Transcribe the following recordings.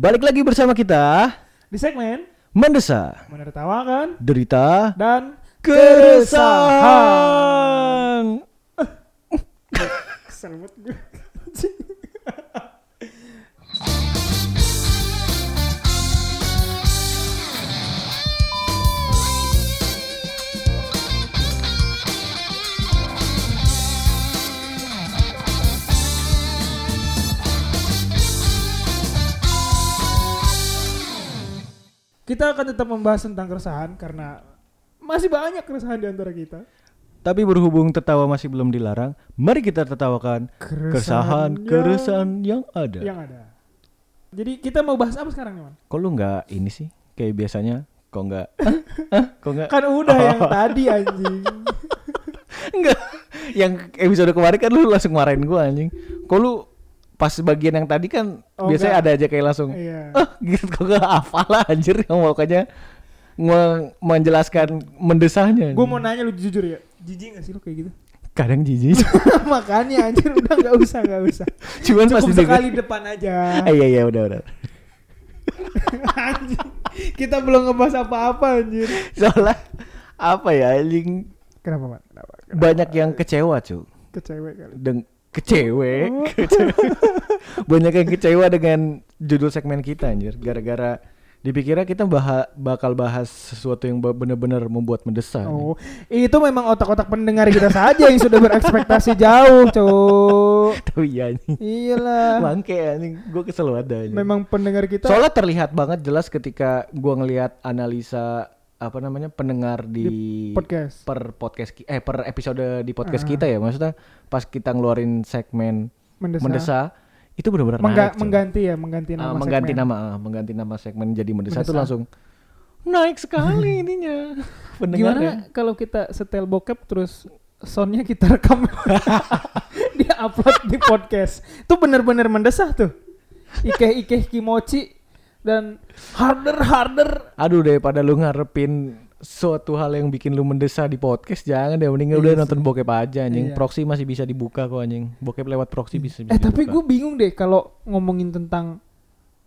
Balik lagi bersama kita Di segmen Mendesa menertawakan Derita dan Keresahan. Kesel banget gue. Kita akan tetap membahas tentang keresahan karena masih banyak keresahan di antara kita. Tapi berhubung tertawa masih belum dilarang Mari kita tertawakan Keresahan yang- ada yang ada. Jadi kita mau bahas apa sekarang nih, Man? Kok lu nggak ini sih Kayak biasanya Kok nggak? Kok nggak Kan udah yang tadi anjing. Enggak Yang episode kemarin kan lu langsung marahin gua anjing Kok lu Pas bagian yang tadi kan Oh, Biasanya enggak. ada aja kayak langsung Iya. ah gitu kok gak hafal lah anjir yang nge- menjelaskan mendesahnya Gue mau nanya lu jujur ya, jijik gak sih lu kayak gitu? kadang jijik Makanya anjir udah nggak usah nggak usah. cuman pas Cukup didengar- sekali depan aja. Ah, iya iya udah udah anjing. Kita belum ngebahas apa-apa anjir. soalnya apa ya anjing Kenapa, Man? Kenapa? Kenapa? banyak yang kecewa cuy ke cewek kali. Kecewe banyak yang kecewa dengan judul segmen kita anjir gara-gara dipikirnya kita baha- bakal bahas sesuatu yang benar-benar membuat mendesak Oh, itu memang otak-otak pendengar kita saja yang sudah berekspektasi jauh, cowok. tapi iya anjing Iyalah. bangke anjing gue kesel banget. Memang pendengar kita Soalnya terlihat banget jelas ketika gua ngelihat analisa apa namanya pendengar di, podcast. per podcast eh per episode di podcast Ah. kita ya maksudnya pas kita ngeluarin segmen Mendesak. mendesa itu benar-benar Mengga- naik. mengganti ya, mengganti nama mengganti segmen. nama ah, mengganti nama segmen jadi mendesa itu Mendesa. langsung naik sekali ininya. Gimana kalau kita setel bokep terus soundnya kita rekam dia upload di podcast itu bener-bener mendesah tuh ikeh ikeh kimochi dan harder harder Aduh daripada lu ngarepin suatu hal yang bikin lu mendesa di podcast jangan deh mending udah Iya sih. nonton bokep aja anjing Iya. proxy masih bisa dibuka kok anjing bokep lewat proxy bisa, bisa eh tapi dibuka. gue bingung deh kalau ngomongin tentang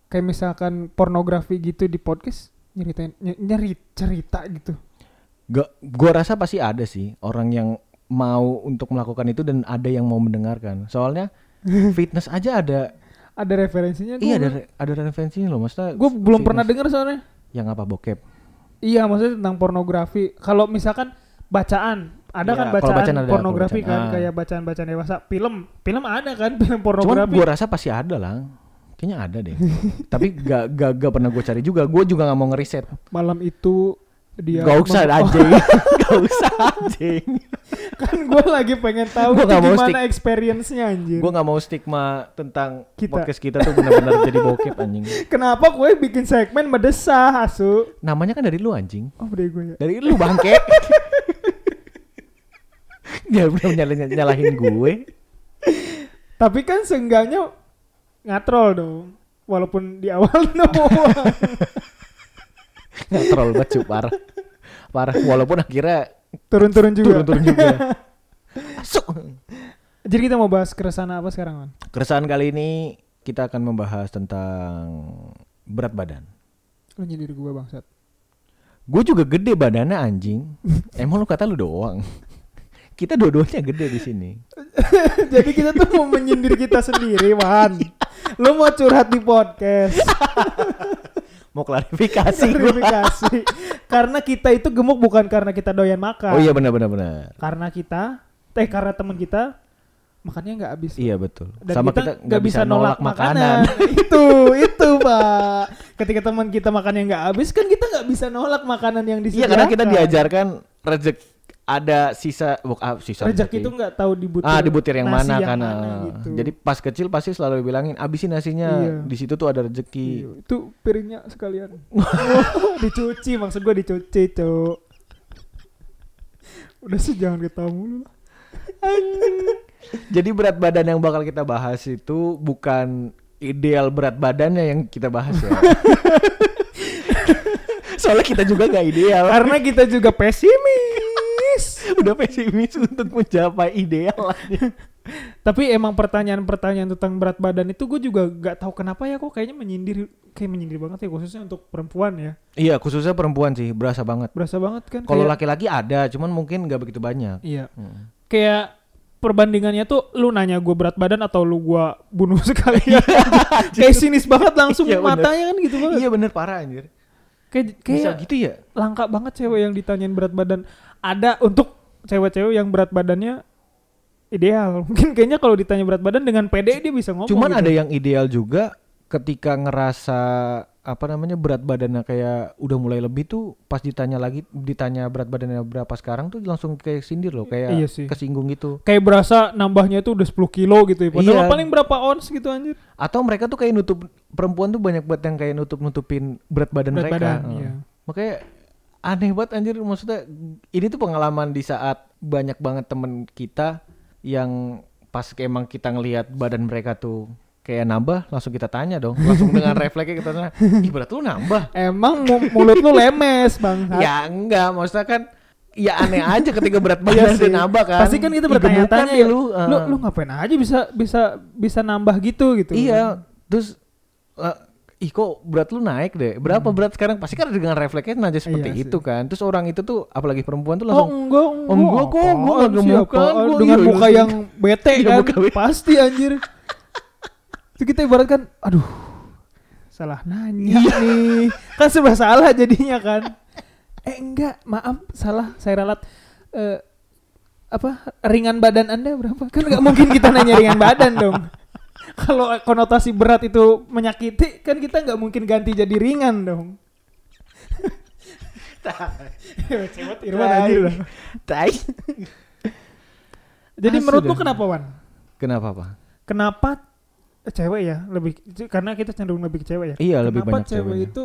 kayak misalkan pornografi gitu di podcast nyeritain ny- nyeri cerita gitu Gak, gua rasa pasti ada sih orang yang mau untuk melakukan itu dan ada yang mau mendengarkan. Soalnya fitness aja ada, ada referensinya iya ada re- ada referensinya loh, maksudnya. gue belum fitness. pernah dengar soalnya Yang apa bokep? Iya, maksudnya tentang pornografi. Kalau misalkan bacaan, ada Iya, kan bacaan bacaan ada, pornografi bacaan. kan, Ah. kayak bacaan-bacaan dewasa. Film, film ada kan, film Cuman pornografi. gua rasa pasti ada lah. Kayaknya ada deh. Tapi gak, gak, gak pernah gue cari juga. Gue juga gak mau ngeriset. Malam itu dia gak usah anjing. gak usah anjing. kan gue lagi pengen tahu Gua nggak mau gimana experience-nya anjir. Gue gak mau stigma tentang Kita. podcast kita tuh benar-benar jadi bokep anjing. Kenapa gue bikin segmen medesah, asu? Namanya kan dari lu anjing. Oh, dari gue ya. Dari lu bangke. Dia belum nyalahin, nyalahin gue. Tapi kan seenggaknya ngatrol dong. Walaupun di awal doang. Nggak terlalu banget parah. Parah. Walaupun akhirnya Turun-turun juga. turun-turun juga. Masuk. Jadi kita mau bahas keresahan apa sekarang, Man? Keresahan kali ini kita akan membahas tentang berat badan. Lu nyindir gue bangsat. Gue juga gede badannya anjing. Emang lu kata lu doang. Kita dua-duanya gede di sini. Jadi kita tuh mau menyindir kita sendiri, Wan. Lu mau curhat di podcast. Mau klarifikasi. Klarifikasi. karena kita itu gemuk bukan karena kita doyan makan. Oh iya benar benar benar. Karena kita, eh karena teman kita makannya nggak habis. Iya betul. Dan Sama kita nggak bisa nolak makanan. itu, itu pak. Ketika teman kita makannya nggak habis, kan kita nggak bisa nolak makanan yang Iya disediakan. karena kita diajarkan rezeki ada sisa buk, ah, sisa Rezeki itu nggak tahu dibutir. ah dibutir yang mana yang kan mana ah. gitu. jadi pas kecil pasti selalu bilangin abisin nasinya Iya. di situ tuh ada rezeki Iya, itu piringnya sekalian. Oh, dicuci maksud gua dicuci, Cuk. Udah sih jangan ketawa mulu jadi berat badan yang bakal kita bahas itu bukan ideal berat badannya yang kita bahas ya soalnya kita juga nggak ideal Karena kita juga pesimis. Udah pesimis untuk mencapai ideal. Tapi emang pertanyaan-pertanyaan tentang berat badan itu gue juga gak tahu kenapa ya kok kayaknya menyindir kayak menyindir banget ya khususnya untuk perempuan ya. Iya, khususnya perempuan sih, berasa banget. Berasa banget kan Kalau kayak- laki-laki ada, cuman mungkin nggak begitu banyak. Iya. Hmm. Kayak perbandingannya tuh lu nanya gue berat badan atau lu gua bunuh sekalian. kayak sinis banget langsung Iya, bener. matanya kan gitu banget. Iya bener parah anjir. Kayak Bisa kayak gitu ya? langka banget cewek yang ditanyain berat badan. Ada untuk cewek-cewek yang berat badannya ideal. Mungkin kayaknya kalau ditanya berat badan dengan pede dia bisa ngomong. Cuman gitu. ada yang ideal juga ketika ngerasa apa namanya berat badannya kayak udah mulai lebih tuh pas ditanya lagi ditanya berat badannya berapa sekarang tuh langsung kayak sindir loh kayak Iya sih. kesinggung gitu kayak berasa nambahnya itu udah 10 kilo gitu ya. Padahal Iya. paling berapa ons gitu anjir. atau mereka tuh kayak nutup perempuan tuh banyak banget yang kayak nutup nutupin berat badan Berat mereka badan, Heeh. iya. makanya aneh banget anjir. Maksudnya ini tuh pengalaman di saat banyak banget temen kita yang pas emang kita ngelihat badan mereka tuh kayak nambah langsung kita tanya dong. Langsung dengan refleksnya kita tanya ih berat lu nambah. Emang mu- mulut lu lemes, Bang. ya enggak. Maksudnya kan ya aneh aja ketika berat Iya badan dia nambah kan. Pasti kan kita bertanya-tanya ya, nih lu lu, eh. lu ngapain aja bisa bisa bisa nambah gitu? Gitu. iya. Terus eh, ih kok berat lu naik deh berapa berat sekarang pasti kan dengan refleksnya nanya seperti Hmm. Iya itu sih. kan terus orang itu tuh apalagi perempuan tuh Oh langsung enggak, enggak, enggak kok, apaan gua nggak sih, gemukan, gua dengan iya, muka iya. yang bete Iya, kan, muka bete. pasti anjir. Itu kita ibaratkan, aduh, salah nanya Iya. nih, kan serba salah jadinya kan. Eh enggak, maaf, salah, saya ralat. Eh, apa ringan badan anda berapa? Kan nggak mungkin kita nanya ringan badan dong. Kalau konotasi berat itu menyakiti, kan kita nggak mungkin ganti jadi ringan dong. Cewek Irwan anjir lah. tai Jadi Asli menurut lu kenapa Wan? kenapa pak Kenapa cewek ya lebih karena kita cenderung lebih ke cewek ya. Iya, lebih Kenapa banyak cewek ceweknya. itu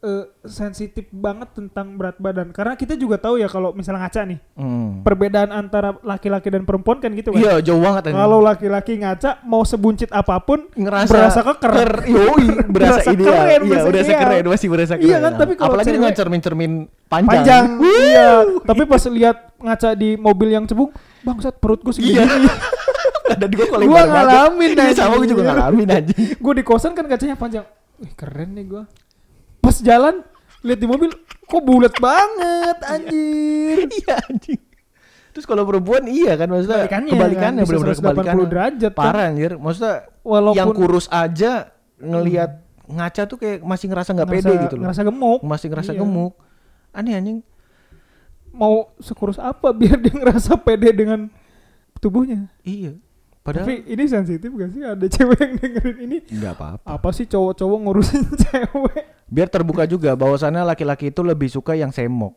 eh, sensitif banget tentang berat badan? Karena kita juga tahu ya kalau misalnya ngaca nih, Hmm. perbedaan antara laki-laki dan perempuan kan gitu kan. iya jauh banget. Kalau laki-laki ngaca mau sebuncit apa pun ngerasa berasa keker. ker- yoi, berasa, Berasa ideal keren, iya berasa berasa ideal. keren masih berasa keren Iya kan, tapi kalau apalagi dengan cermin-cermin panjang, panjang. iya. Tapi pas lihat ngaca di mobil yang cebung, bangsat perut gue segini. Iya. ada di gua kalau banget. ngalamin, iya sama gua juga ngalamin aja gue di kosan kan kacanya panjang. Wih keren nih gue. Pas jalan lihat di mobil, kok bulat banget anjir. iya anjing terus kalau perempuan iya kan maksudnya Kebalikannya, kebalikannya kan, benar-benar 180 kebalikannya derajat, kan. parah anjir maksudnya Walaupun yang kurus aja ngelihat ngaca tuh kayak masih ngerasa nggak pede gitu loh Ngerasa gemuk. masih ngerasa Iya. gemuk aneh anjing Mau sekurus apa biar dia ngerasa pede dengan tubuhnya. iya padahal Tapi ini sensitif gak sih ada cewek yang dengerin ini? nggak apa-apa Apa sih cowok-cowok ngurusin cewek? Biar terbuka juga bahwasannya laki-laki itu lebih suka yang semok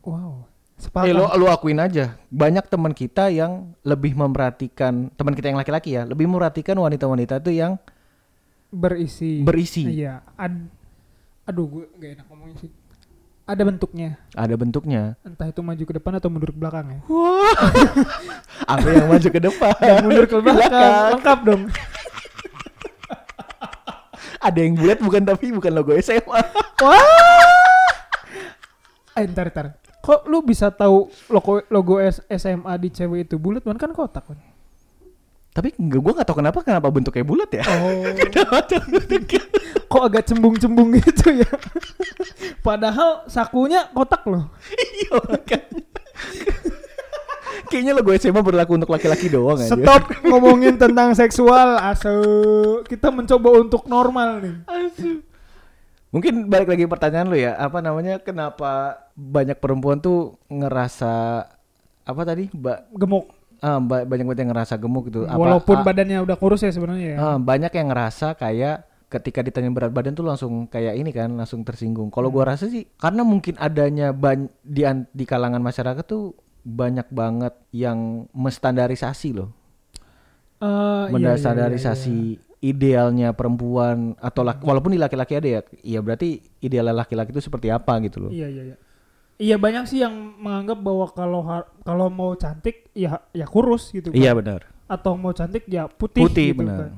Wow. Eh Sepakat. lo, lo akuin aja banyak teman kita yang lebih memperhatikan teman kita yang laki-laki ya lebih memperhatikan wanita-wanita tuh yang berisi. berisi Iya. Ad- aduh, gue gak enak ngomongnya sih. Ada bentuknya. ada bentuknya Entah itu maju ke depan atau mundur ke belakang ya. apa yang maju ke depan Dan mundur ke belakang. Belakang. Lengkap dong. Ada yang bulat bukan tapi bukan logo SMA Wah. Eh, ntar, ntar. Kok lu bisa tahu logo logo SMA di cewek itu bulat, man kan kotak kan? tapi enggak gua nggak tahu kenapa kenapa bentuknya bulat ya Oh. Kok agak cembung-cembung gitu ya? Padahal sakunya kotak loh. Iya, makanya. Kayaknya logo SMA berlaku untuk laki-laki doang aja Stop ngomongin tentang seksual, asu. Kita mencoba untuk normal nih. Mungkin balik lagi pertanyaan lu ya, apa namanya kenapa banyak perempuan tuh ngerasa apa tadi? Ba, Gemuk. ah, ba- banyak banget yang ngerasa gemuk gitu. Apa, Walaupun ah, badannya udah kurus ya sebenarnya ya. ah, banyak yang ngerasa kayak ketika ditanya berat badan tuh langsung kayak ini kan, langsung tersinggung. Kalau Hmm. gua rasa sih karena mungkin adanya ban di di kalangan masyarakat tuh banyak banget yang menstandarisasi loh. Eh, iya, iya, menstandarisasi iya, iya. idealnya perempuan atau laki, walaupun di laki-laki ada ya, iya berarti idealnya laki-laki itu seperti apa gitu loh. Iya iya iya. Iya banyak sih yang menganggap bahwa kalau kalau mau cantik ya ya kurus gitu kan. Iya benar. Atau mau cantik ya putih, Putih gitu benar. kan.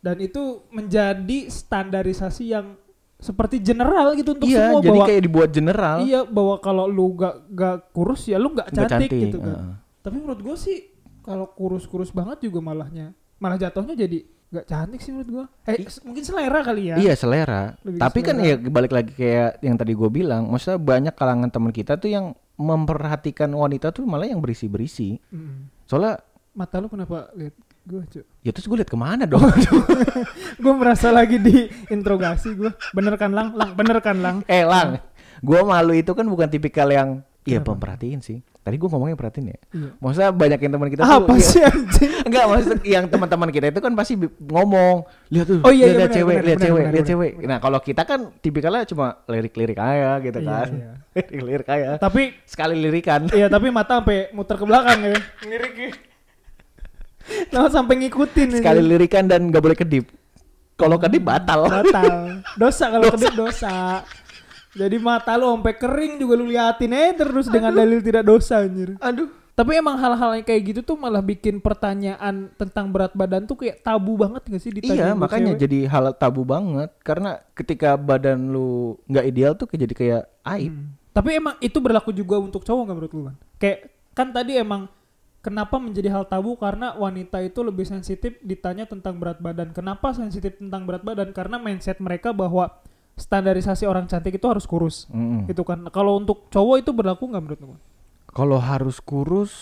Dan itu menjadi standarisasi yang seperti general gitu untuk Iya, semua jadi bahwa kayak dibuat general. iya bahwa kalau lu gak gak kurus ya lu gak nggak cantik, gitu kan. Tapi menurut gue sih kalau kurus-kurus banget juga malahnya malah jatuhnya jadi nggak cantik sih menurut gua. Eh I- mungkin selera kali ya. Iya selera. Lebih Tapi kan ya selera. balik lagi kayak yang tadi gue bilang, maksudnya banyak kalangan teman kita tuh yang memperhatikan wanita tuh malah yang berisi-berisi. Mm. Soalnya Mata lu kenapa lihat gua, Cuk? ya terus gue lihat ke mana dong? Gua merasa lagi di interogasi gua. Bener kan lang? Lang, bener kan lang? eh lang, gue malu itu kan bukan tipikal yang Iya Kenapa? memperhatiin sih. Tadi gue ngomongnya perhatiin ya. Iya. Maksudnya banyak yang teman kita Apa tuh. sih anjing? Enggak, maksud yang teman-teman kita itu kan pasti ngomong, lihat tuh, Oh iya, lihat, iya, cewek, lihat cewek, lihat cewek. benar. Nah, kalau kita kan tipikalnya cuma lirik-lirik aja gitu Iya, kan. iya. Lirik-lirik aja. Tapi Sekali lirikan. iya tapi mata sampai muter ke belakang ya. Liriknya. Nah, sampai ngikutin Sekali anjing. lirikan dan gak boleh kedip. Kalau kedip batal. batal. Dosa kalau kedip dosa. Jadi mata lu sampai kering juga lu liatin eh terus dengan dalil tidak dosa anjir. Aduh. Tapi emang hal-hal yang kayak gitu tuh malah bikin pertanyaan tentang berat badan tuh kayak tabu banget gak sih ditanya Iya, makanya cewek? jadi hal tabu banget karena ketika badan lu nggak ideal tuh kayak jadi kayak aib. Hmm. Tapi emang itu berlaku juga untuk cowok nggak menurut lu kan? Kayak kan tadi emang kenapa menjadi hal tabu karena wanita itu lebih sensitif ditanya tentang berat badan. Kenapa sensitif tentang berat badan? Karena mindset mereka bahwa standarisasi orang cantik itu harus kurus. Mm-mm. Itu kan. Kalau untuk cowok itu berlaku nggak menurut lu? Kalau harus kurus,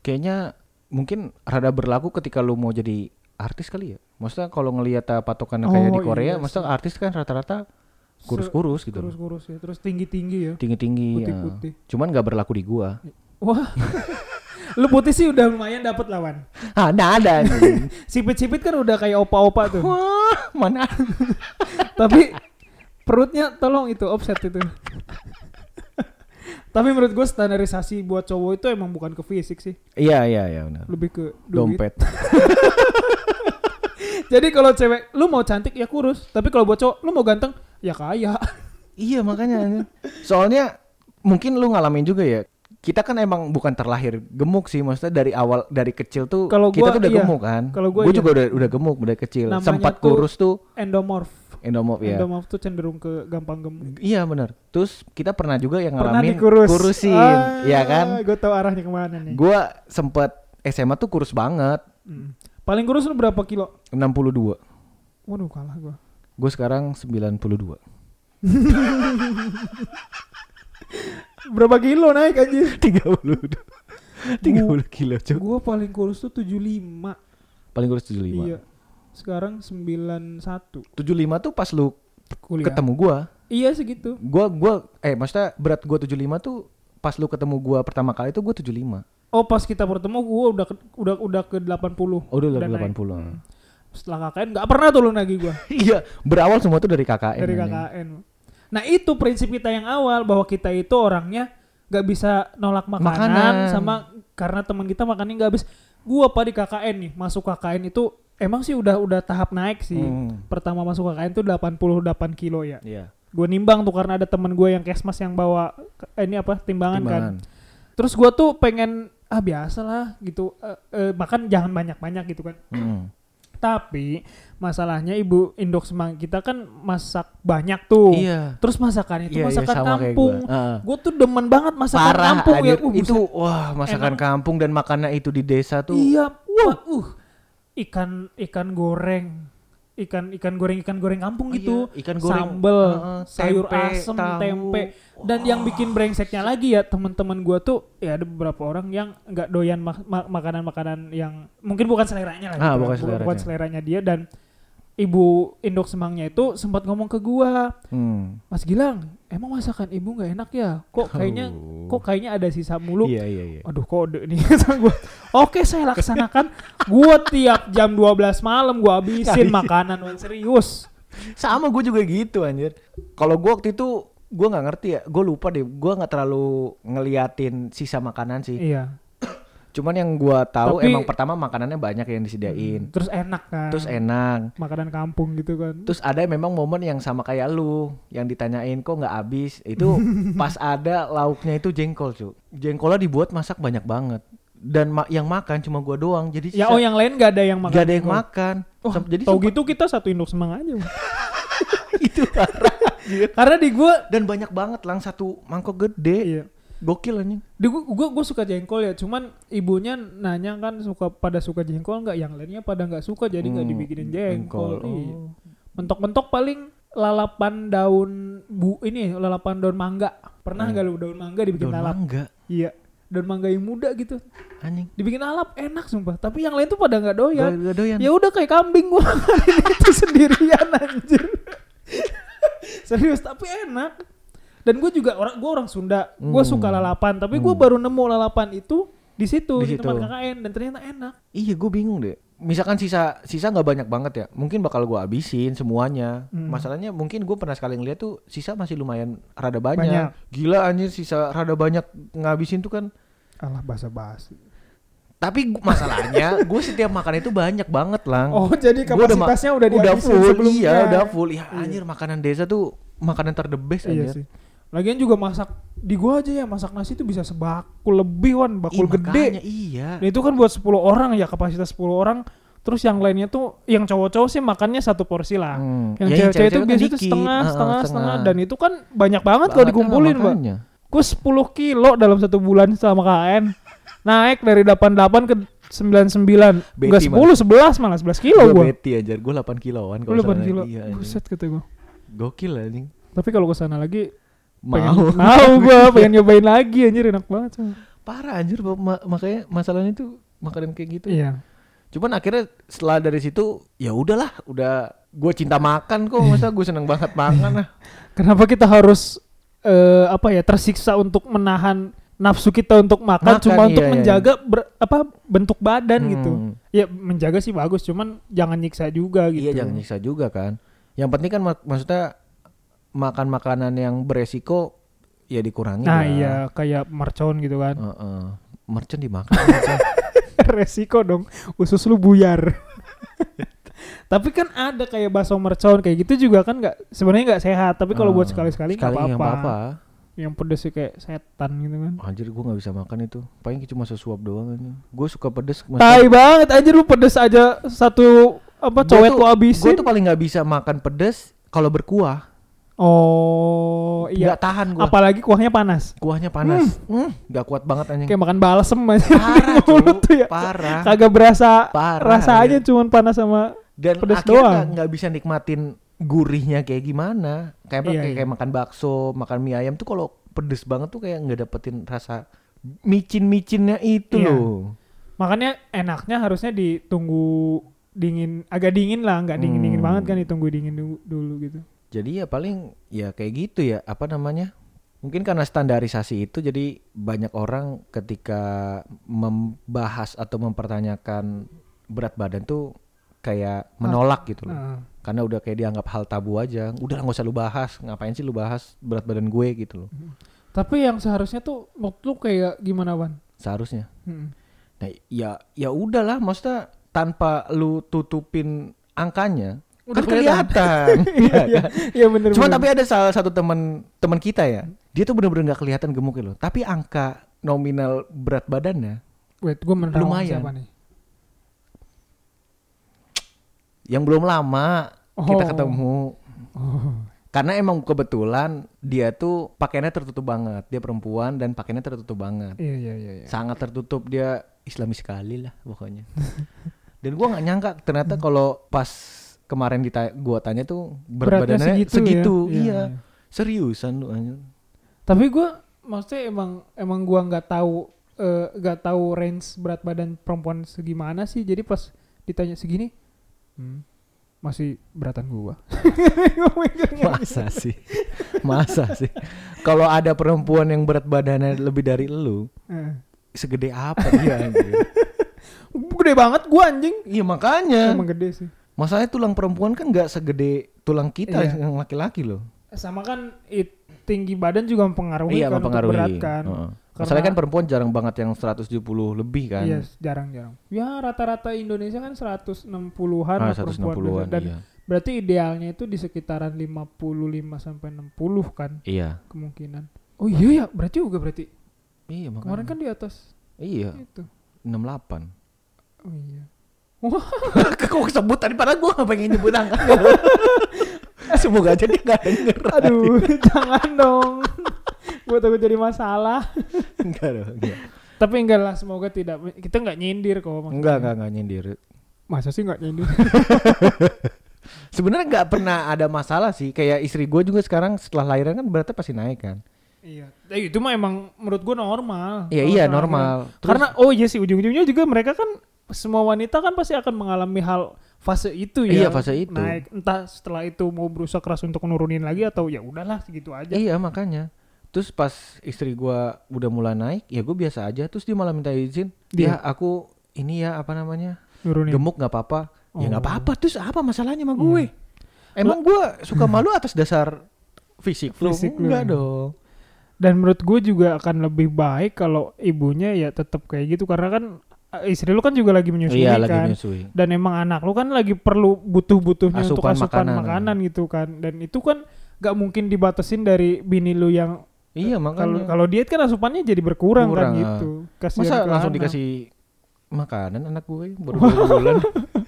kayaknya mungkin rada berlaku ketika lu mau jadi artis kali ya. Maksudnya kalau ngelihat uh, patokannya kayak di Oh, Korea, iya maksudnya artis kan rata-rata kurus-kurus gitu. Kurus-kurus ya. Terus tinggi-tinggi ya. Tinggi-tinggi. ya. Putih-putih. Cuman nggak berlaku di gua. Wah. lu putih sih udah lumayan dapat lawan. Ah, nah ada. Sipit-sipit kan udah kayak opa-opa tuh. Wah, mana? Tapi perutnya tolong itu offset itu. Tapi menurut gue standarisasi buat cowok itu emang bukan ke fisik sih, Iya, iya, iya benar. lebih ke duit. Dompet. Jadi kalau cewek lu mau cantik ya kurus, tapi kalau buat cowok lu mau ganteng ya kaya. Iya makanya. Soalnya mungkin lu ngalamin juga ya. Kita kan emang bukan terlahir gemuk sih, maksudnya dari awal dari kecil tuh Kalau kita gua tuh udah iya. gemuk kan. Kalau Gua iya. juga udah udah gemuk dari kecil. Namanya Sempat tuh- kurus tuh Endomorph. endomorf ya. Endomorph tuh cenderung ke gampang gemuk. Iya benar. Terus kita pernah juga yang Pernah ngalamin dikurus. kurusin, Ah, ya kan? Gue tahu arahnya ke mana nih. Gua sempet SMA tuh kurus banget, Hmm. Paling kurus lu berapa kilo? 62. Waduh kalah gue. Gue sekarang 92. Berapa kilo naik anjir? 32. 30 kilo, Cuk. Gue paling kurus tuh 75. Paling kurus 75. Iya. Sekarang 91. 75 tuh pas lu Kuliah. ketemu gua. Iya segitu. Gua gua eh maksudnya berat gua 75 tuh pas lu ketemu gua pertama kali tuh gua 75. Oh pas kita bertemu gue udah ke, udah udah ke 80. Oh, udah Udah lebih naik. 80. Setelah KKN nggak pernah tuh lu nagih gue Iya, berawal semua tuh dari KKN. dari. KKN. Nah itu prinsip kita yang awal bahwa kita itu orangnya nggak bisa nolak makanan, Makanan. sama karena teman kita makannya nggak habis. Gua apa di KKN nih masuk KKN itu emang sih udah udah tahap naik sih. Hmm. Pertama masuk KKN tuh 88 kilo ya. Iya. Gue nimbang tuh karena ada teman gue yang kesmas yang bawa eh, ini apa timbangan, kan. Timbangan. Terus gua tuh pengen ah biasa lah gitu eh, eh, makan jangan banyak-banyak gitu kan. Hmm. Tapi masalahnya ibu indok semang kita kan masak banyak tuh. Iya. Terus masakannya itu Iya, iya, masakan kayak kampung. Gue tuh demen banget masakan Parah kampung ya. Uh, itu wah masakan Enak. kampung dan makannya itu di desa tuh. Iya, wah, uh. Ikan ikan goreng. Ikan ikan goreng ikan goreng kampung Oh gitu. iya, ikan goreng, Sambel, heeh, sayur asem, tahu. tempe. Dan yang bikin brengseknya lagi ya teman-teman gua tuh ya ada beberapa orang yang nggak doyan mak- ma- makanan-makanan yang mungkin bukan seleranya lah Ah, gitu. bukan Bu- seleranya. bukan seleranya dia dan ibu indok semangnya itu sempat ngomong ke gua, Hmm. Mas Gilang, emang masakan ibu nggak enak ya? Kok kayaknya Oh. kok kayaknya ada sisa mulu. Iya iya iya. Aduh kode nih gua. Oke saya laksanakan. gua tiap jam 12 malam gua habisin Kali. makanan serius. Sama gue juga gitu anjir. Kalau gue waktu itu gue nggak ngerti ya, gue lupa deh. Gue nggak terlalu ngeliatin sisa makanan sih. Iya. Cuman yang gue tahu Tapi- emang pertama makanannya banyak yang disediain. Terus enak kan. Terus enak. makanan kampung gitu kan. Terus ada memang momen yang sama kayak lu, yang ditanyain kok nggak habis. Itu pas ada lauknya itu jengkol cu. Jengkolnya dibuat masak banyak banget. Dan ma- yang makan cuma gua doang. Jadi ya oh yang lain gak ada yang makan. nggak ada yang jengkol. makan. Oh, Sem- jadi tau gitu kita satu induk semang aja. Itu parah. Karena di gua Dan banyak banget lang satu mangkok gede. iya. Gokil anjing. Di gua, gua gua suka jengkol ya, cuman ibunya nanya kan suka pada suka jengkol nggak, yang lainnya pada nggak suka jadi nggak Hmm, dibikinin jengkol. jengkol. Iya. Oh. Mentok-mentok paling lalapan daun bu ini lalapan daun mangga. Pernah Hmm. nggak lu daun mangga dibikin Daun lalap? mangga Iya. Daun mangga yang muda gitu. anjing. Dibikin lalap enak sumpah. Tapi yang lain tuh pada nggak doyan. Gak doyan. Ya udah kayak kambing gua itu sendirian anjir. Serius tapi enak. Dan gue juga orang gue orang Sunda, gue Hmm. suka lalapan. Tapi gue Hmm. baru nemu lalapan itu di situ Di di, situ. tempat KKN dan ternyata enak. Iya gue bingung deh. Misalkan sisa sisa nggak banyak banget ya, mungkin bakal gue habisin semuanya. Hmm. Masalahnya mungkin gue pernah sekali ngeliat tuh sisa masih lumayan rada banyak. Banyak. Gila anjir sisa rada banyak ngabisin tuh kan. Alah basa-basi. Tapi masalahnya gue setiap makan itu banyak banget lang. Oh jadi kapasitasnya udah, udah full, sebelumnya. iya udah full. Ya Iya. anjir makanan desa tuh makanan ter the best Iya anjir. sih. Lagian juga masak di gua aja ya masak nasi tuh bisa sebakul lebih wan, bakul Ih, gede. makanya, iya. Nah, itu kan buat 10 orang ya kapasitas 10 orang. Terus yang lainnya tuh yang cowok-cowok sih makannya satu porsi lah. Hmm. Yang Ya, cewek-cewek itu cewek-cewek kan biasanya dikit. setengah, Heeh, setengah, setengah, dan itu kan banyak banget kalau Banget, dikumpulin, Pak. Gue 10 kilo dalam satu bulan selama KN. Naik dari 88 ke 99. Betty, Enggak 10, 11 malah 11 kilo Gue gua. beti anjir, gue 8 kiloan kalau 8 salah. kilo. Iya. Buset kata gua. Gokil anjing. Tapi kalau ke sana lagi Mau. pengen mau gua pengen nyobain lagi anjir enak banget. Cuma. Parah anjir ma- makanya masalahnya tuh makanan kayak gitu. Iya. Cuman akhirnya setelah dari situ ya udahlah, udah gue cinta makan kok, masa gue seneng banget makan lah. Kenapa kita harus eh, apa ya tersiksa untuk menahan nafsu kita untuk makan, Makan, cuma untuk iya, iya. menjaga ber- apa bentuk badan gitu. Hmm. Ya menjaga sih bagus, cuman jangan nyiksa juga gitu. Iya jangan nyiksa juga kan. Yang penting kan mak- maksudnya makan makanan yang beresiko ya dikurangi Nah lah. iya kayak mercon gitu kan. Heeh. Mercon dimakan. Resiko dong, usus lu buyar. tapi kan ada kayak bakso mercon kayak gitu juga kan nggak sebenarnya nggak sehat. Tapi kalau buat Ah, sekali-sekali nggak sekali yang apa-apa. apa-apa. Yang pedes sih kayak setan gitu kan. Anjir gue gak bisa makan itu. Paling cuma sesuap doang aja. Gue suka pedes. Tai banget anjir lu pedes aja satu apa cowet lu Gue abisin. tuh paling nggak bisa makan pedes kalau berkuah. Oh iya. Nggak tahan gue. Apalagi kuahnya panas. Kuahnya panas. Hmm, nggak kuat banget anjing. Kayak makan balsem aja. Parah, mulut tuh ya. Parah. Kagak berasa Parah, rasanya anjir. cuman panas sama Dan pedes akhirnya doang. nggak- nggak bisa nikmatin gurihnya kayak gimana. Kayak? Iya, kayak, iya. kayak makan bakso, makan mie ayam tuh kalau pedes banget tuh kayak nggak dapetin rasa micin-micinnya itu Iya. loh. Makanya enaknya harusnya ditunggu dingin, agak dingin lah, nggak dingin-dingin Hmm. banget kan ditunggu dingin dulu, dulu gitu. Jadi ya paling ya kayak gitu ya apa namanya? Mungkin karena standarisasi itu jadi banyak orang ketika membahas atau mempertanyakan berat badan tuh kayak menolak gitu loh. Nah, Karena udah kayak dianggap hal tabu aja. Udah nggak usah lu bahas. Ngapain sih lu bahas berat badan gue gitu loh. tapi yang seharusnya tuh waktu lu kayak gimana Wan? Seharusnya. Hmm. Nah, ya ya udahlah maksudnya tanpa lu tutupin angkanya Udah kan kelihatan. Iya Iya, kan? iya bener. Cuma bener. tapi ada salah satu teman teman kita ya, dia tuh bener-bener nggak kelihatan gemuknya loh. Tapi angka nominal berat badannya wait, gue menerawang lumayan. siapa nih? yang belum lama kita Oh. ketemu. Oh. Karena emang kebetulan dia tuh pakaiannya tertutup banget. Dia perempuan dan pakaiannya tertutup banget. Iya iya iya. iya. Sangat tertutup dia Islami sekali lah pokoknya. dan gua nggak nyangka ternyata kalau pas kemarin dita gua tanya tuh berat Beratnya badannya segitu segitu. ya? Iya, Iya. Seriusan lu anjir. Tapi gue maksudnya emang emang gua nggak tahu eh, nggak tahu range berat badan perempuan segimana sih. Jadi pas ditanya segini, hmm, masih beratan gua. Gua mikirnya Masa sih? Masa sih? Kalau ada perempuan yang berat badannya lebih dari lu, Eh. segede apa dia anjir? Gede banget gua anjing. Iya makanya. Emang gede sih. Masalahnya tulang perempuan kan nggak segede tulang kita Iya. yang laki-laki loh. Sama kan it, tinggi badan juga mempengaruhi iya kan untuk mempengaruhi. berat kan. Heeh. Karena- Masalahnya kan perempuan jarang banget yang 170 lebih kan. Iya, jarang-jarang. Ya rata-rata Indonesia kan 160-an Ah, lah perempuan 160-an dan iya. berarti idealnya itu di sekitaran 55 sampai 60 kan Iya. kemungkinan. Oh iya ya, berarti juga berarti. Iya makanya. Kemarin kan di atas Iya, itu. 68. Oh iya. Kok kesebut tadi padahal gua gak pengen nyebut angka. Semoga aja dia gak denger. Aduh, jangan dong. Buat aku jadi masalah. enggak dong, enggak. Tapi enggak lah, semoga tidak. Kita enggak nyindir kok. maksudnya. Enggak, enggak, enggak nyindir. Masa sih enggak nyindir? Sebenarnya nggak pernah ada masalah sih. Kayak istri gue juga sekarang setelah lahiran kan beratnya pasti naik kan. iya. Eh, itu mah emang menurut gua normal. Iya iya normal. kan. Karena oh iya sih ujung-ujungnya juga mereka kan semua wanita kan pasti akan mengalami hal fase itu ya. Iya, fase itu. Naik entah setelah itu mau berusaha keras untuk nurunin lagi atau ya udahlah segitu aja. iya makanya. Terus pas istri gua udah mulai naik, ya gue biasa aja. Terus dia malah minta izin. Dia? Ya aku ini ya apa namanya Nurunin. gemuk nggak apa-apa. Ya nggak Oh. apa-apa. Terus apa masalahnya sama gue? Emang gua suka malu atas dasar fisik? Fisik lu. Enggak dong. Dan menurut gue juga akan lebih baik kalau ibunya ya tetap kayak gitu karena kan istri lu kan juga lagi menyusui Iya lagi kan. menyusui. Dan emang anak lu kan lagi perlu butuh-butuhnya untuk Asupan makanan. makanan. gitu kan. Dan itu kan gak mungkin dibatasin dari bini lu yang Iya kalau makanya. kalau diet kan asupannya jadi berkurang Kurang, kan ah. gitu. Kasihan Masa ke langsung anak. dikasih makanan anak gue baru dua bulan.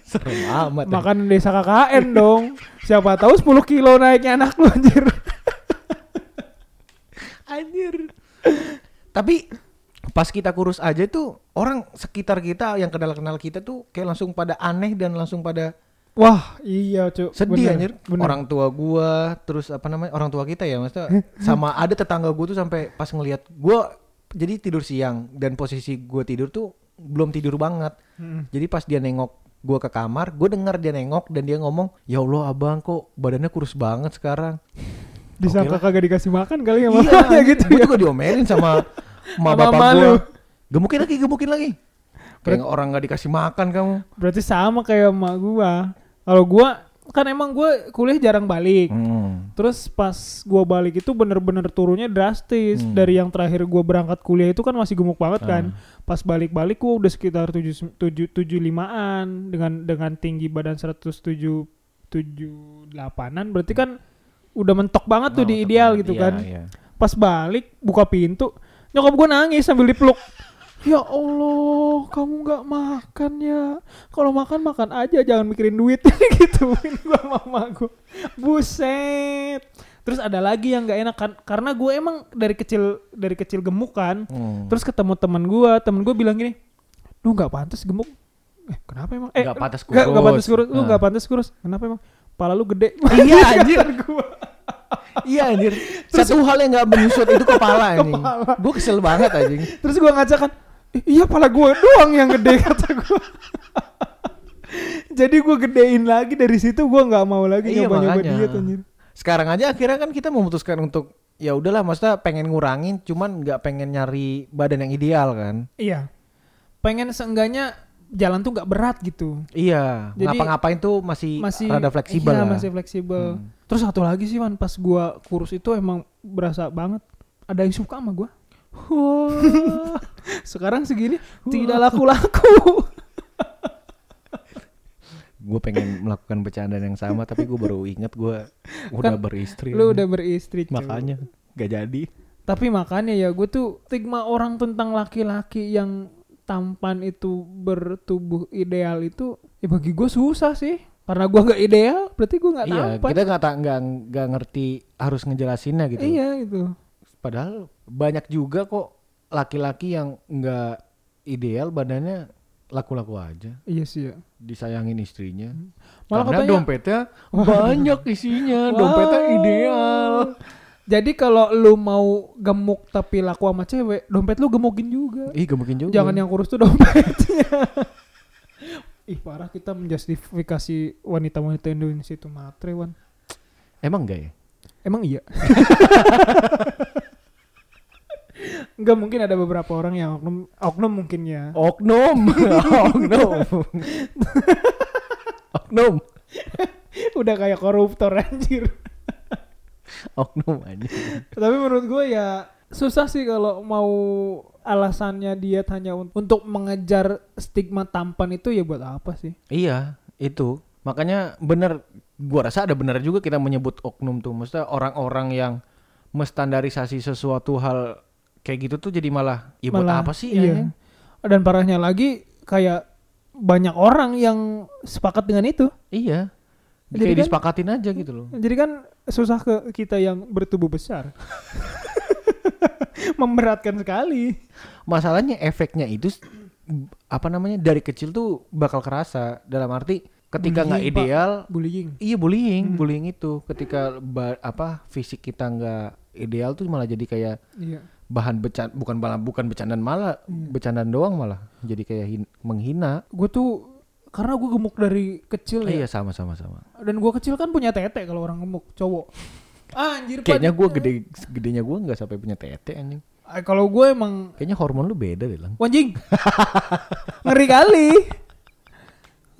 Serem amat. ya. Makan desa KKN dong. Siapa tahu 10 kilo naiknya anak lu anjir. Anjir. Tapi pas kita kurus aja tuh orang sekitar kita yang kenal-kenal kita tuh kayak langsung pada aneh dan langsung pada Wah, iya, Cuk. sedih Bener, anjir. bener. Orang tua gua terus apa namanya? Orang tua kita ya maksudnya sama ada tetangga gua tuh sampai pas ngelihat gua jadi tidur siang dan posisi gua tidur tuh belum tidur banget. Mm. Jadi pas dia nengok gua ke kamar, gua dengar dia nengok dan dia ngomong, "Ya Allah, Abang kok badannya kurus banget sekarang." Disangka Oke kagak dikasih makan kali ya Iya, gitu Gue ya. juga diomelin sama Sama bapak emak gue. lu. Gemukin lagi, gemukin lagi. Kayak orang nggak dikasih makan kamu. Berarti sama kayak emak gua. Kalau gua kan emang gua kuliah jarang balik. Hmm. Terus pas gua balik itu bener-bener turunnya drastis. Hmm. Dari yang terakhir gua berangkat kuliah itu kan masih gemuk banget kan. Ah. Pas balik-balik gua udah sekitar 7 7 75-an dengan dengan tinggi badan 107 78-an berarti kan udah mentok banget tuh Oh, di tepat. ideal gitu Iya, kan. iya. Pas balik buka pintu, nyokap gua nangis sambil dipeluk. Ya Allah, kamu nggak makan ya? Kalau makan makan aja, jangan mikirin duit gituin gua mama gua. Buset. Terus ada lagi yang nggak enak kan, karena gue emang dari kecil dari kecil gemuk kan. Hmm. Terus ketemu teman gua, temen gue bilang gini, lu nggak pantas gemuk. Eh kenapa emang? Eh Nggak pantas nggak- nggak kurus. pantas kurus. Lu nggak pantas kurus. Kenapa emang? Pala lu gede. Iya, anjir. Gua. Iya anjir. Satu hal yang nggak menyusut itu kepala anjing. Kepala. Gue kesel banget anjing. Terus gua ngaca kan, "I- iya pala gue doang yang gede kata gua. Jadi gua gedein lagi dari situ gua nggak mau lagi Iya, nyoba-nyoba makanya. diet anjir. Sekarang aja akhirnya kan kita memutuskan untuk ya udahlah maksudnya pengen ngurangin cuman nggak pengen nyari badan yang ideal kan. Iya. Pengen seenggaknya jalan tuh nggak berat gitu. Iya, Jadi- ngapa-ngapain tuh masih, Masih rada fleksibel iya, lah. masih fleksibel. Hmm. Terus satu lagi sih man, pas gua kurus itu emang berasa banget ada yang suka sama gua. Sekarang segini tidak laku-laku. gue pengen melakukan bercandaan yang sama tapi gue baru inget gue udah Kan beristri Lu udah beristri. makanya gak jadi Tapi makanya ya gue tuh stigma orang tentang laki-laki yang tampan itu bertubuh ideal itu ya bagi gue susah sih. Karena gue gak ideal berarti gue gak iya tampan. kita nggak nggak nggak ngerti harus ngejelasinnya gitu Iya itu. padahal banyak juga kok laki-laki yang nggak ideal badannya laku-laku aja Iya sih ya. disayangin istrinya Malah karena katanya dompetnya banyak isinya dompetnya ideal Jadi kalau lu mau gemuk tapi laku sama cewek, dompet lu gemukin juga. ih gemukin juga Jangan yang kurus tuh dompetnya. Ih parah kita menjustifikasi wanita-wanita Indonesia itu matre wan. emang enggak ya Emang iya. Enggak mungkin ada beberapa orang yang oknum, oknum mungkin ya. oknum oknum oknum Udah kayak koruptor anjir. oknum aja Tapi menurut gue ya susah sih kalau mau alasannya diet hanya un- untuk mengejar stigma tampan itu ya buat apa sih? Iya, itu. Makanya bener, gua rasa ada bener juga kita menyebut oknum tuh. Maksudnya orang-orang yang menstandarisasi sesuatu hal kayak gitu tuh jadi malah, ya buat Malah, apa sih? Iya. anjing? Dan parahnya lagi kayak banyak orang yang sepakat dengan itu. Iya. Jadi kayak kan- disepakatin aja gitu loh. Jadi kan susah ke kita yang bertubuh besar. Memberatkan sekali. Masalahnya efeknya itu apa namanya dari kecil tuh bakal kerasa dalam arti ketika nggak Bullying, Pak. ideal Bullying. Iya bullying, Hmm. bullying itu ketika ba- apa fisik kita nggak ideal tuh malah jadi kayak Iya. bahan becan bukan malah bukan bercandaan malah Hmm. bercandaan doang malah jadi kayak hin- menghina. Gue tuh karena gue gemuk dari kecil iya ya. sama sama sama. Dan gue kecil kan punya tete kalau orang gemuk cowok. Ah, anjir. Kayaknya gue gede gedenya gue nggak sampai punya tete anjing. Ah, Kalau gue emang Kayaknya hormon lu beda deh lang. Wanjing. Ngeri kali.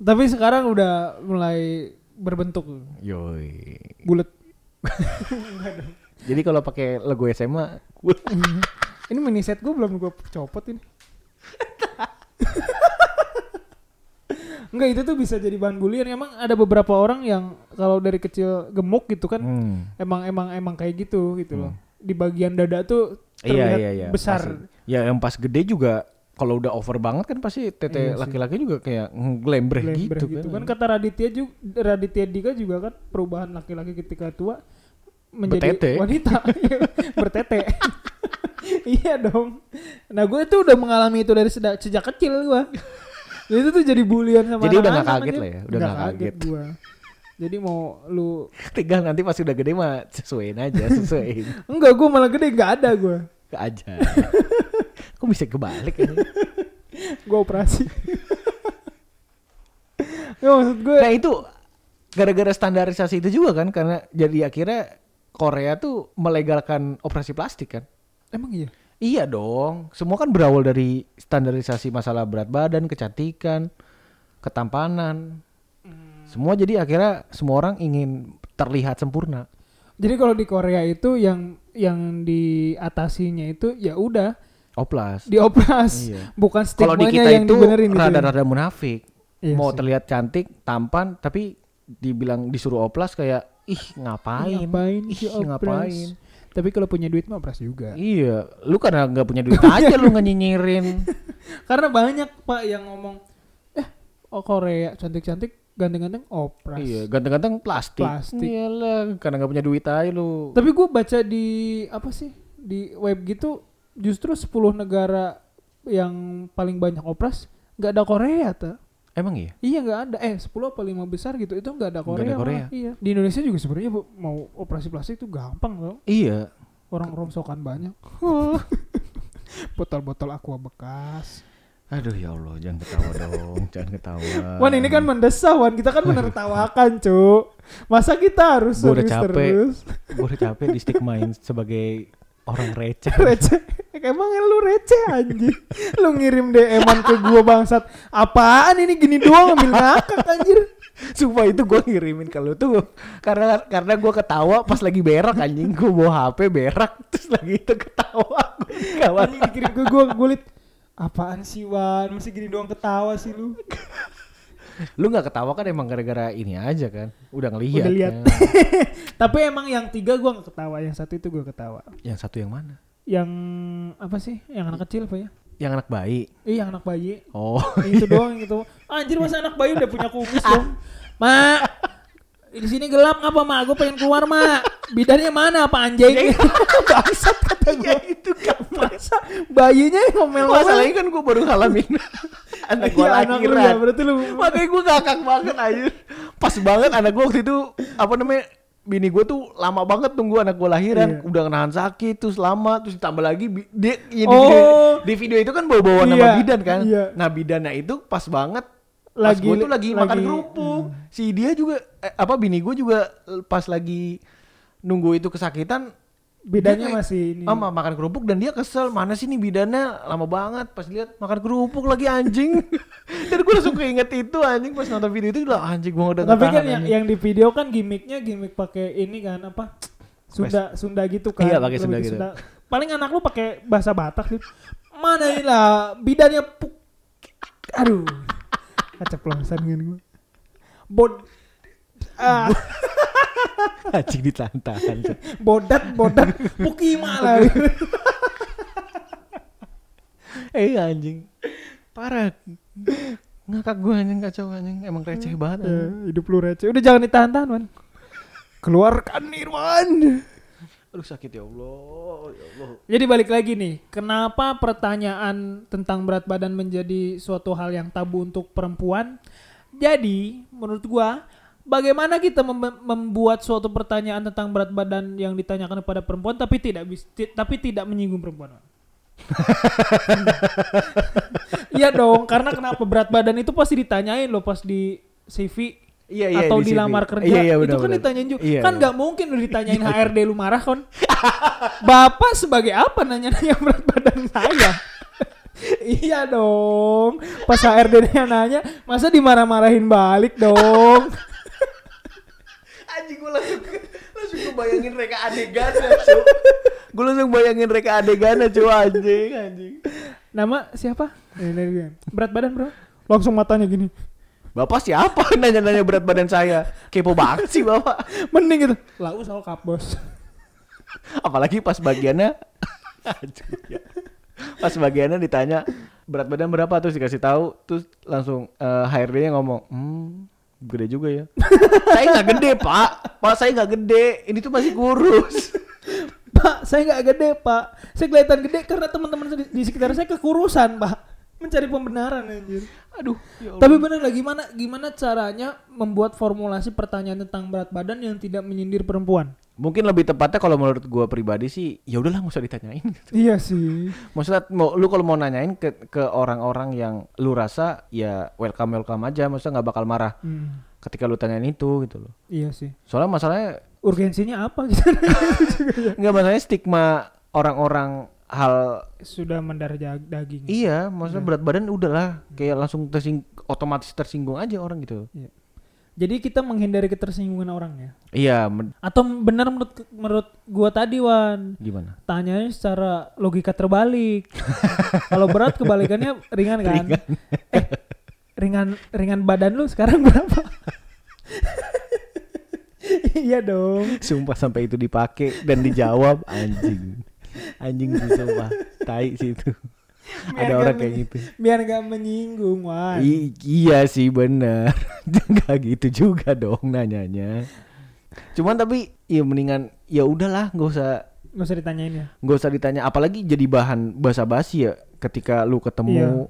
Tapi sekarang udah mulai berbentuk Yoi. bulat. Jadi kalau pakai logo SMA, gua- Ini mini set gue belum gue copot ini. Enggak itu tuh bisa jadi bahan bulian. Emang ada beberapa orang yang kalau dari kecil gemuk gitu kan, Hmm. emang emang emang kayak gitu gitu loh. Di bagian dada tuh Iya terlihat iya iya. besar. pasti. Ya yang pas gede juga kalau udah over banget kan pasti tete Iya laki-laki juga kayak Glembreh gitu, gitu, kan. kan. Kata Raditya juga Raditya Dika juga kan perubahan laki-laki ketika tua menjadi Bertete. wanita bertete. iya dong. Nah gue tuh udah mengalami itu dari sejak kecil gue. Jadi itu tuh jadi bulian sama Jadi udah anak-anak kaget lah ya, udah nggak kaget. gua. Jadi mau lu Tinggal nanti pas udah gede mah sesuaiin aja, sesuaiin. enggak gue malah gede nggak ada gue. Aja. Kok bisa kebalik ya? Gue operasi. ya maksud gue Nah itu gara-gara standarisasi itu juga kan karena jadi akhirnya Korea tuh melegalkan operasi plastik kan. emang iya. Iya dong, semua kan berawal dari standarisasi masalah berat badan, kecantikan, ketampanan. Semua jadi akhirnya semua orang ingin terlihat sempurna. Jadi kalau di Korea itu yang yang diatasinya itu ya udah Oplas. dioplas Iya. bukan Kalau di kita yang itu dibenerin gitu ya. rada-rada munafik. Iya Mau sih. terlihat cantik, tampan, tapi dibilang disuruh oplas kayak ih ngapain? ngapain Ih, ngapain? Tapi kalau punya duit mah opras juga Iya, lu karena nggak punya duit aja lu nggak nyinyirin. karena banyak pak yang ngomong eh oh Korea cantik-cantik ganteng-ganteng opras Iya, ganteng-ganteng plastik. Plastik. Iyalah, karena nggak punya duit aja lu. tapi gue baca di apa sih di web gitu justru 10 negara yang paling banyak opras nggak ada Korea tuh Emang iya? Iya nggak ada eh 10 apa 5 besar gitu itu nggak ada Korea. ada Korea. malah. Iya. Di Indonesia juga sebenarnya Bu, mau operasi plastik itu gampang loh. Iya. Orang romsokan banyak. Botol-botol aqua bekas. Aduh ya Allah, jangan ketawa dong, jangan ketawa. Wan ini kan mendesah Wan kita kan menertawakan cu. Masa kita harus Gua udah capek. terus? gue udah capek di stigmain sebagai orang receh. receh. Emang lu receh anjir. lu ngirim DM-an ke gua bangsat. Apaan ini gini doang ambil ngakak anjir. Sumpah itu gue ngirimin ke lu tuh karena karena gue ketawa pas lagi berak anjing gue bawa HP berak terus lagi itu ketawa kawan Anjing dikirim ke gua gua liat apaan sih Wan masih gini doang ketawa sih lu. Lu nggak ketawa kan emang gara-gara ini aja kan udah ngelihat Udah lihat. kan. Tapi emang yang tiga gua nggak ketawa, yang satu itu gua ketawa. yang satu yang mana Yang apa sih? Yang anak kecil apa ya? yang anak bayi Eh, yang anak bayi. oh Yang itu doang yang itu. Anjir masa anak bayi udah punya kumis dong. Mak, di sini gelap ngapa mak? Gue pengen keluar mak. Bidannya mana apa anjing? Bangsat kata gue. itu kapan Masa bayinya yang ngomel-ngomel. masalahnya kan gue baru ngalamin anak gue Iya, anak lu ya, lahiran berarti lu makanya gue ngakak banget aja pas banget anak gue waktu itu apa namanya bini gue tuh lama banget tunggu anak gue lahiran Iya. udah nahan sakit terus lama terus ditambah lagi dia ya, di, Oh. video, di video itu kan bawa-bawa nama Iya, bidan kan iya. nah bidannya itu pas banget Lagi- pas gue tuh lagi, makan lagi- kerupuk si dia juga eh, apa bini gue juga pas lagi nunggu itu kesakitan Bidannya dia kayak, masih ini. "Ah, ma- makan kerupuk dan dia kesel mana sih nih bidannya lama banget pas lihat makan kerupuk lagi anjing dan gue langsung keinget itu anjing pas nonton video itu udah anjing gue udah Tapi nggak kan yang, anjing. yang di video kan gimmicknya gimmick pakai ini kan apa? Sunda Sunda gitu kan. Iya, pakai Sunda gitu. Paling anak lu pakai bahasa Batak sih. Mana ini lah bidannya pu- Aduh. Keceplosan kan gue. Bod ah, anjing ditahan-tahan bodat bodat pukima lah. eh anjing parah ngakak gue anjing kacau anjing emang receh banget anjing. Eh, hidup lu receh. Udah jangan ditahan-tahan, Man. Keluarkan Nirwan. Aduh sakit ya Allah, ya Allah. Jadi balik lagi nih, kenapa pertanyaan tentang berat badan menjadi suatu hal yang tabu untuk perempuan? Jadi, menurut gua, bagaimana kita mem- membuat suatu pertanyaan tentang berat badan yang ditanyakan kepada perempuan tapi tidak tapi tidak menyinggung perempuan? Iya dong, karena kenapa? Berat badan itu pasti ditanyain loh pas di CV Iya iya atau di di sini. lamar kerja. Iya, iya, itu kan ditanyain juga. Iya, kan iya. nggak mungkin lu ditanyain HRD lu marah kon. Bapak sebagai apa nanya-nanya berat badan saya? Iya dong. Pas HRD nya nanya masa dimarah-marahin balik dong Anjing gue langsung langsung gue bayangin reka adegannya cu. Gue langsung bayangin reka adegannya cu anjing anjing. nama siapa berat badan bro langsung matanya gini Bapak siapa nanya-nanya berat badan saya? Kepo banget sih bapak. mending gitu lau soal kapbos Apalagi pas bagiannya ya. Pas bagiannya ditanya berat badan berapa terus dikasih tahu terus langsung eh, HRD-nya ngomong, "Hmm, gede juga ya." saya nggak gede, Pak. Pak, saya nggak gede. Ini tuh masih kurus. Pak, saya nggak gede, Pak. Saya kelihatan gede karena teman-teman di, di sekitar saya kekurusan, Pak. Mencari pembenaran anjir. Aduh, ya Allah. Tapi bener lah gimana gimana caranya membuat formulasi pertanyaan tentang berat badan yang tidak menyindir perempuan? Mungkin lebih tepatnya kalau menurut gua pribadi sih, ya udahlah nggak usah ditanyain. gitu. Iya sih. Maksudnya mau lu kalau mau nanyain ke ke orang-orang yang lu rasa ya welcome welcome aja, maksudnya nggak bakal marah Hmm, ketika lu tanyain itu gitu loh. iya sih. Soalnya masalahnya Urgensinya apa gitu? nggak masalahnya stigma orang-orang hal Sudah mendarah daging. iya, maksudnya berat badan udahlah kayak langsung tersing otomatis tersinggung aja orang gitu. Iya. Jadi kita menghindari ketersinggungan orang ya. Iya, Atau benar menurut menurut gua tadi Wan, gimana? tanyanya secara logika terbalik. Kalau berat kebalikannya ringan kan? Eh, ringan ringan badan lu sekarang berapa? iya dong. Sumpah sampai itu dipakai dan dijawab anjing. Anjing sih sumpah. Tai sih itu. Biar Ada orang nggak kayak gitu. Biar gak menyinggung, Wan. I- iya sih bener nggak gitu juga dong nanyanya cuman tapi ya mendingan ya udahlah nggak usah Gak usah ditanyain ya. nggak usah ditanya apalagi jadi bahan basa-basi ya ketika lu ketemu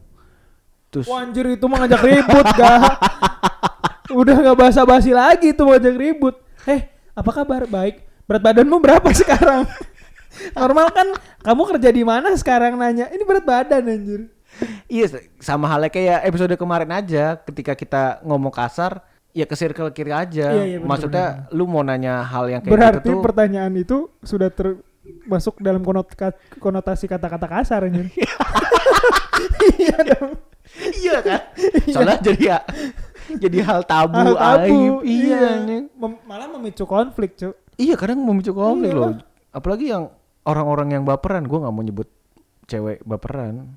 terus Wah, anjir itu mah ngajak ribut, gak? Udah gak basa-basi lagi tuh mau ngajak ribut. Eh, apa kabar? Baik. Berat badanmu berapa sekarang? Normal kan kamu kerja di mana sekarang nanya. Ini berat badan anjir. iya sama halnya kayak episode kemarin aja ketika kita ngomong kasar ya ke circle kiri aja Iya, iya, bener, maksudnya lu mau nanya hal yang kayak Berarti gitu tuh pertanyaan itu sudah termasuk dalam konot- konotasi kata-kata kasar anjir. iya dong. iya kan soalnya jadi ya jadi hal tabu, Hal tabu. aib iya, anjing. Mem- malah memicu konflik, Cuk. Iya kadang memicu konflik Iya loh. Apalagi yang orang-orang yang baperan, gua nggak mau nyebut cewek baperan.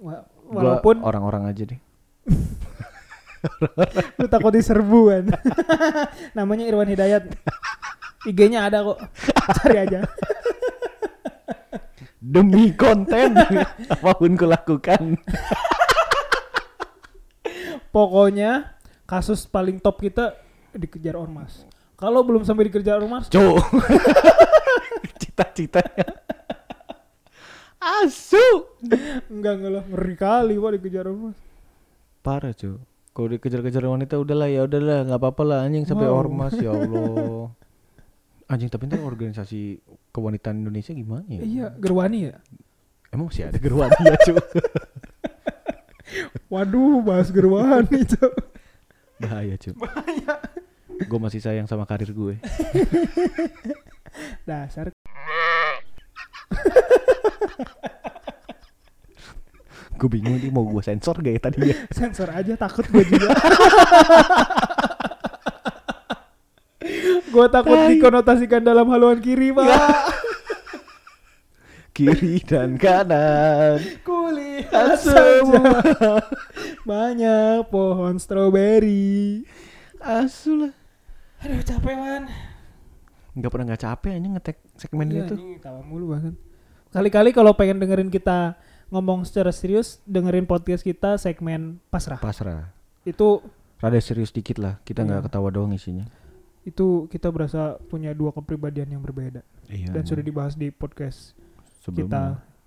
Wa- Gua walaupun orang-orang aja deh. lu takut diserbu kan. Namanya Irwan Hidayat. IG-nya ada kok. Cari aja. Demi konten apa pun kulakukan. Pokoknya kasus paling top kita dikejar ormas. Kalau belum sampai dikejar ormas, Cuk. Cita-citanya. Asu. enggak enggak lah ngeri kali wah dikejar ormas. Parah cuy. Kalau dikejar-kejar wanita udahlah ya udahlah nggak apa-apa lah anjing sampai Wow. ormas ya Allah. Anjing tapi ntar organisasi kewanitaan Indonesia gimana ya? Iya, Gerwani ya. Emang masih ada gerwani ya cuy? Waduh, bahas Gerwani itu. Bahaya cuy. Bahaya. Gue masih sayang sama karir gue. Dasar gue bingung nih mau gue sensor gak ya tadi ya. sensor aja takut gue juga. gue takut Tai. dikonotasikan dalam haluan kiri, Pak. Kiri dan kanan. Kulihat Semua. banyak pohon stroberi. Asu lah. Aduh capek man. Gak pernah gak capek aja ngetek segmen Iya, itu. anjing, tawa mulu bahkan. Kali-kali kalau pengen dengerin kita ngomong secara serius, dengerin podcast kita segmen pasrah. Pasrah. Itu Rada serius dikit lah. Kita nggak Iya. ketawa doang isinya. itu kita berasa punya dua kepribadian yang berbeda Iya. dan sudah dibahas di podcast sebelumnya. kita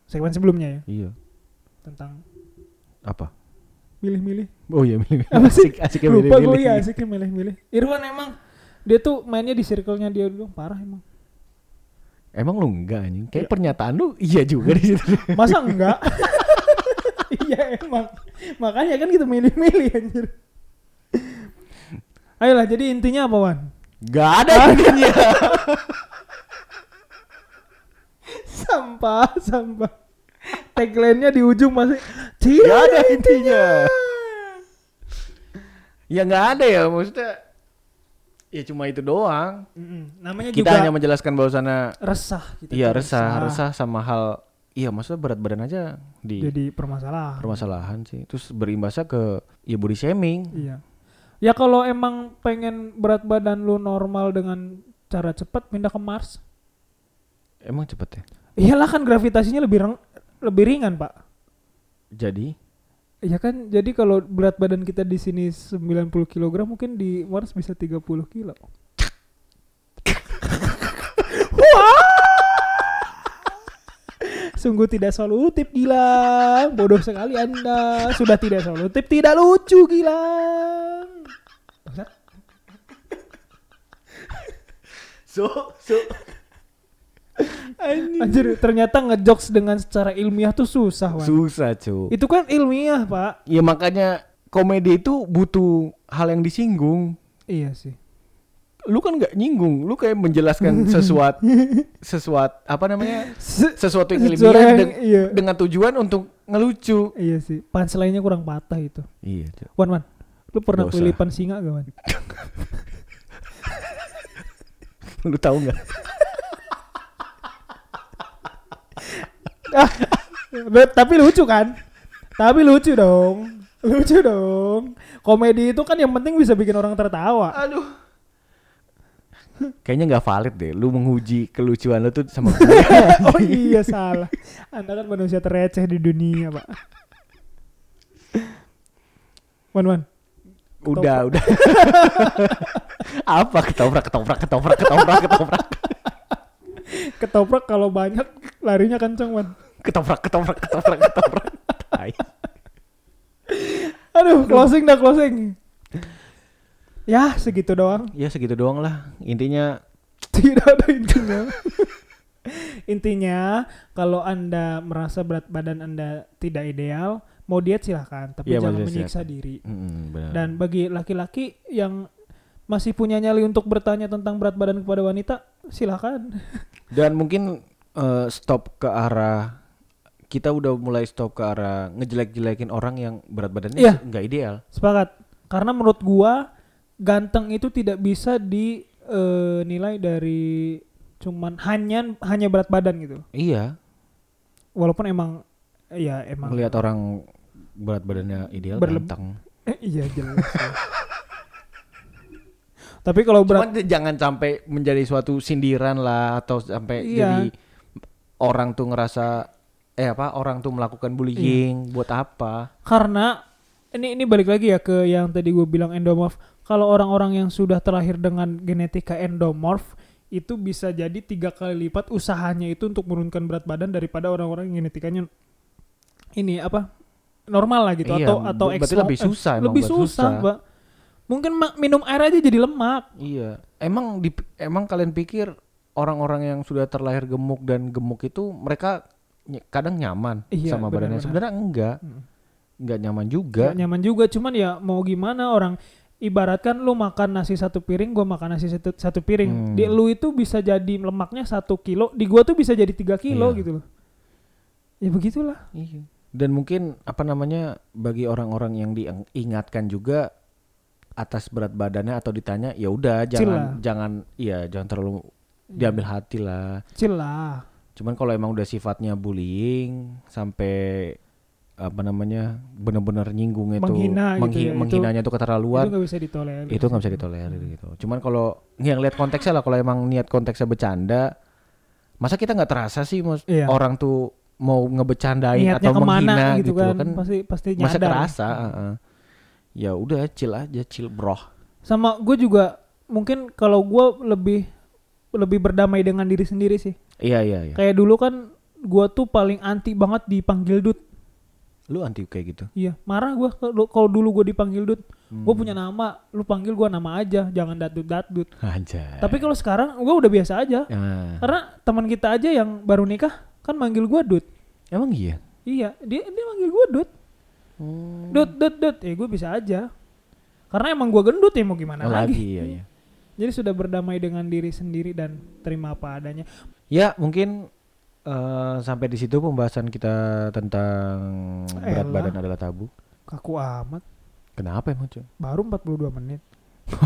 segmen sebelumnya ya Iya. tentang Apa? milih-milih Oh iya milih. Apa sih? Asik, asiknya lupa gue milih-milih. ya asiknya milih-milih Irwan emang dia tuh mainnya di circle-nya dia dulu parah emang Emang lu enggak anjing? Kayak Iya. pernyataan lu iya juga di situ. masa enggak iya emang makanya kan kita milih-milih anjir ayolah jadi intinya apa Wan Gak ada intinya. sampah sampah tagline-nya di ujung masih tidak ada intinya. Ya nggak ada ya maksudnya. Ya cuma itu doang. Mm-mm. namanya Kita juga hanya menjelaskan bahwasannya resah kita iya tuh resah, resah sama hal iya maksudnya berat badan aja di jadi permasalahan permasalahan sih. Terus berimbasnya ke ya body shaming. iya ya kalau emang pengen berat badan lu normal dengan cara cepat pindah ke Mars Emang cepet ya? iyalah kan gravitasinya lebih reng- lebih ringan pak Jadi Iya kan, jadi kalau berat badan kita di sini 90 kg mungkin di Mars bisa 30 kilo. Wah! Sungguh tidak solutif Gilang. Bodoh sekali Anda. Sudah tidak solutif, tidak lucu Gilang. Bangsat. so so Anjir, ternyata ngejokes dengan secara ilmiah tuh susah, Wan. susah cu. Itu kan ilmiah, Pak. Ya makanya komedi itu butuh hal yang disinggung. Iya sih. Lu kan nggak nyinggung, lu kayak menjelaskan sesuatu sesuatu apa namanya Se- sesuatu yang ilmiah yang- deng- iya. dengan tujuan untuk ngelucu. Iya sih. Punchline-nya kurang patah itu. Iya, Cuk. Wan, Wan. Lu pernah kelipan singa gak, Wan? Lu tahu nggak? ah, be- tapi lucu kan? Tapi lucu dong. Lucu dong. Komedi itu kan yang penting bisa bikin orang tertawa. Aduh. Kayaknya nggak valid deh. Lu menguji kelucuan lu tuh sama gue. oh iya salah. Anda kan manusia tereceh di dunia, Pak. Wan, Wan. udah, udah. Apa ketoprak, ketoprak, ketoprak, ketoprak, ketoprak, Ketoprak kalau banyak larinya kenceng, Wan. Ketoprak, ketoprak, ketoprak, ketoprak. Aduh, closing dah closing. Ya, segitu doang. Ya segitu doang lah. Intinya Tidak ada intinya. intinya, kalau Anda merasa berat badan Anda tidak ideal, mau diet silahkan, tapi Iya, jangan menyiksa diri. mm, benar. Dan bagi laki-laki yang masih punya nyali untuk bertanya tentang berat badan kepada wanita, silahkan. Dan mungkin eh, stop ke arah kita udah mulai stop ke arah ngejelek-jelekin orang yang berat badannya Iya. nggak ideal. Sepakat. Karena menurut gua ganteng itu tidak bisa dinilai dari cuman hanya hanya berat badan gitu. Iya. Walaupun emang ya emang Melihat orang berat badannya ideal Berleb- ganteng. Eh, iya jelas. ya. Tapi kalau berat Cuman jangan sampai menjadi suatu sindiran lah atau sampai Iya. jadi orang tuh ngerasa eh apa orang tuh melakukan bullying buat apa? karena ini ini balik lagi ya ke yang tadi gue bilang endomorph. Kalau orang-orang yang sudah terlahir dengan genetika endomorph itu bisa jadi tiga kali lipat usahanya itu untuk menurunkan berat badan daripada orang-orang yang genetikanya ini apa normal lah gitu Iya, atau atau berarti expo- lebih eh, susah emang, lebih susah, susah. Mbak. Mungkin ma- minum air aja jadi lemak. Iya. Emang di, emang kalian pikir orang-orang yang sudah terlahir gemuk dan gemuk itu mereka kadang nyaman Iya, sama badannya sebenarnya enggak. Hmm. Enggak nyaman juga. Gak nyaman juga cuman ya mau gimana orang ibaratkan lu makan nasi satu piring gua makan nasi satu, satu piring Hmm. di lu itu bisa jadi lemaknya satu kilo di gua tuh bisa jadi tiga kilo Iya. gitu loh ya begitulah Iya. Dan mungkin apa namanya bagi orang-orang yang diingatkan juga atas berat badannya atau ditanya ya udah jangan lah. jangan iya jangan terlalu diambil hati lah. Chill lah Cuman kalau emang udah sifatnya bullying sampai apa namanya benar-benar nyinggung itu Menghina gitu menghi- ya, itu- menghinanya itu keterlaluan itu nggak bisa ditolerir itu nggak bisa ditolerir gitu. Cuman kalau yang lihat konteksnya lah kalau emang niat konteksnya bercanda, masa kita nggak terasa sih mas Iya. orang tuh mau ngebecandain niatnya atau ke mana menghina gitu, gitu, kan, kan, pasti pasti masa nyadar kerasa. heeh. Ya udah chill aja chill bro. sama gue juga mungkin kalau gua lebih lebih berdamai dengan diri sendiri sih. Iya iya iya. Kayak dulu kan gua tuh paling anti banget dipanggil dut. Lu anti kayak gitu. Iya, marah gua kalau kalau dulu gua dipanggil dut. Gua Hmm. punya nama, lu panggil gua nama aja, jangan datut datut. Anjay. Tapi kalau sekarang gua udah biasa aja. Ah. Karena teman kita aja yang baru nikah kan manggil gua dut. emang iya. Iya, dia dia manggil gua dut. Hmm. Dut dut dut. Eh gua bisa aja. Karena emang gua gendut ya mau gimana Oh, lagi. lagi iya iya. Jadi sudah berdamai dengan diri sendiri dan terima apa adanya. Ya mungkin eh, sampai di situ pembahasan kita tentang berat Elah. badan adalah tabu. Kaku amat. Kenapa emang cuy? Baru 42 menit.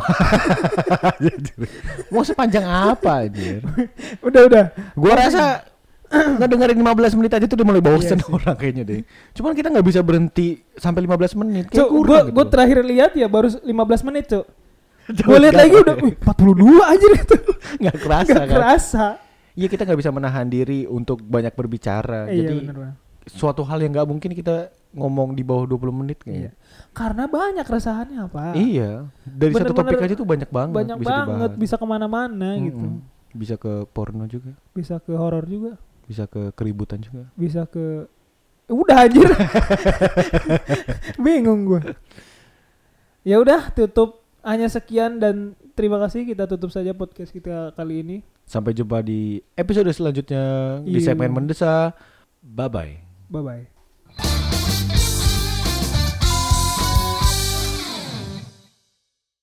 Mau sepanjang apa anjir? Udah udah. Gua rasa ngedengerin 15 menit aja tuh udah mulai bosen Iya sih. orang kayaknya deh. Cuman kita nggak bisa berhenti sampai 15 menit. Kayak Cuk, kurang gua, gitu. gua terakhir lihat ya baru 15 menit, Cuk. Jauh Gua lihat lagi udah wih, 42 aja gitu. nggak kerasa Gak kan? kerasa. Iya kita nggak bisa menahan diri untuk banyak berbicara. iya Jadi bener banget. suatu hal yang nggak mungkin kita ngomong di bawah 20 menit Iya. kayaknya. Karena banyak keresahannya, Pak. Iya. Dari satu Bener-bener topik aja tuh banyak banget Banyak bisa banget, dibahas. bisa ke mana-mana gitu. Mm-mm. Bisa ke porno juga, Bisa ke horor juga, bisa ke keributan juga. bisa ke Udah anjir. Bingung gua. Ya udah, tutup hanya sekian dan terima kasih kita tutup saja podcast kita kali ini. Sampai jumpa di episode selanjutnya di iya. segmen Mendesa. Bye bye. Bye bye.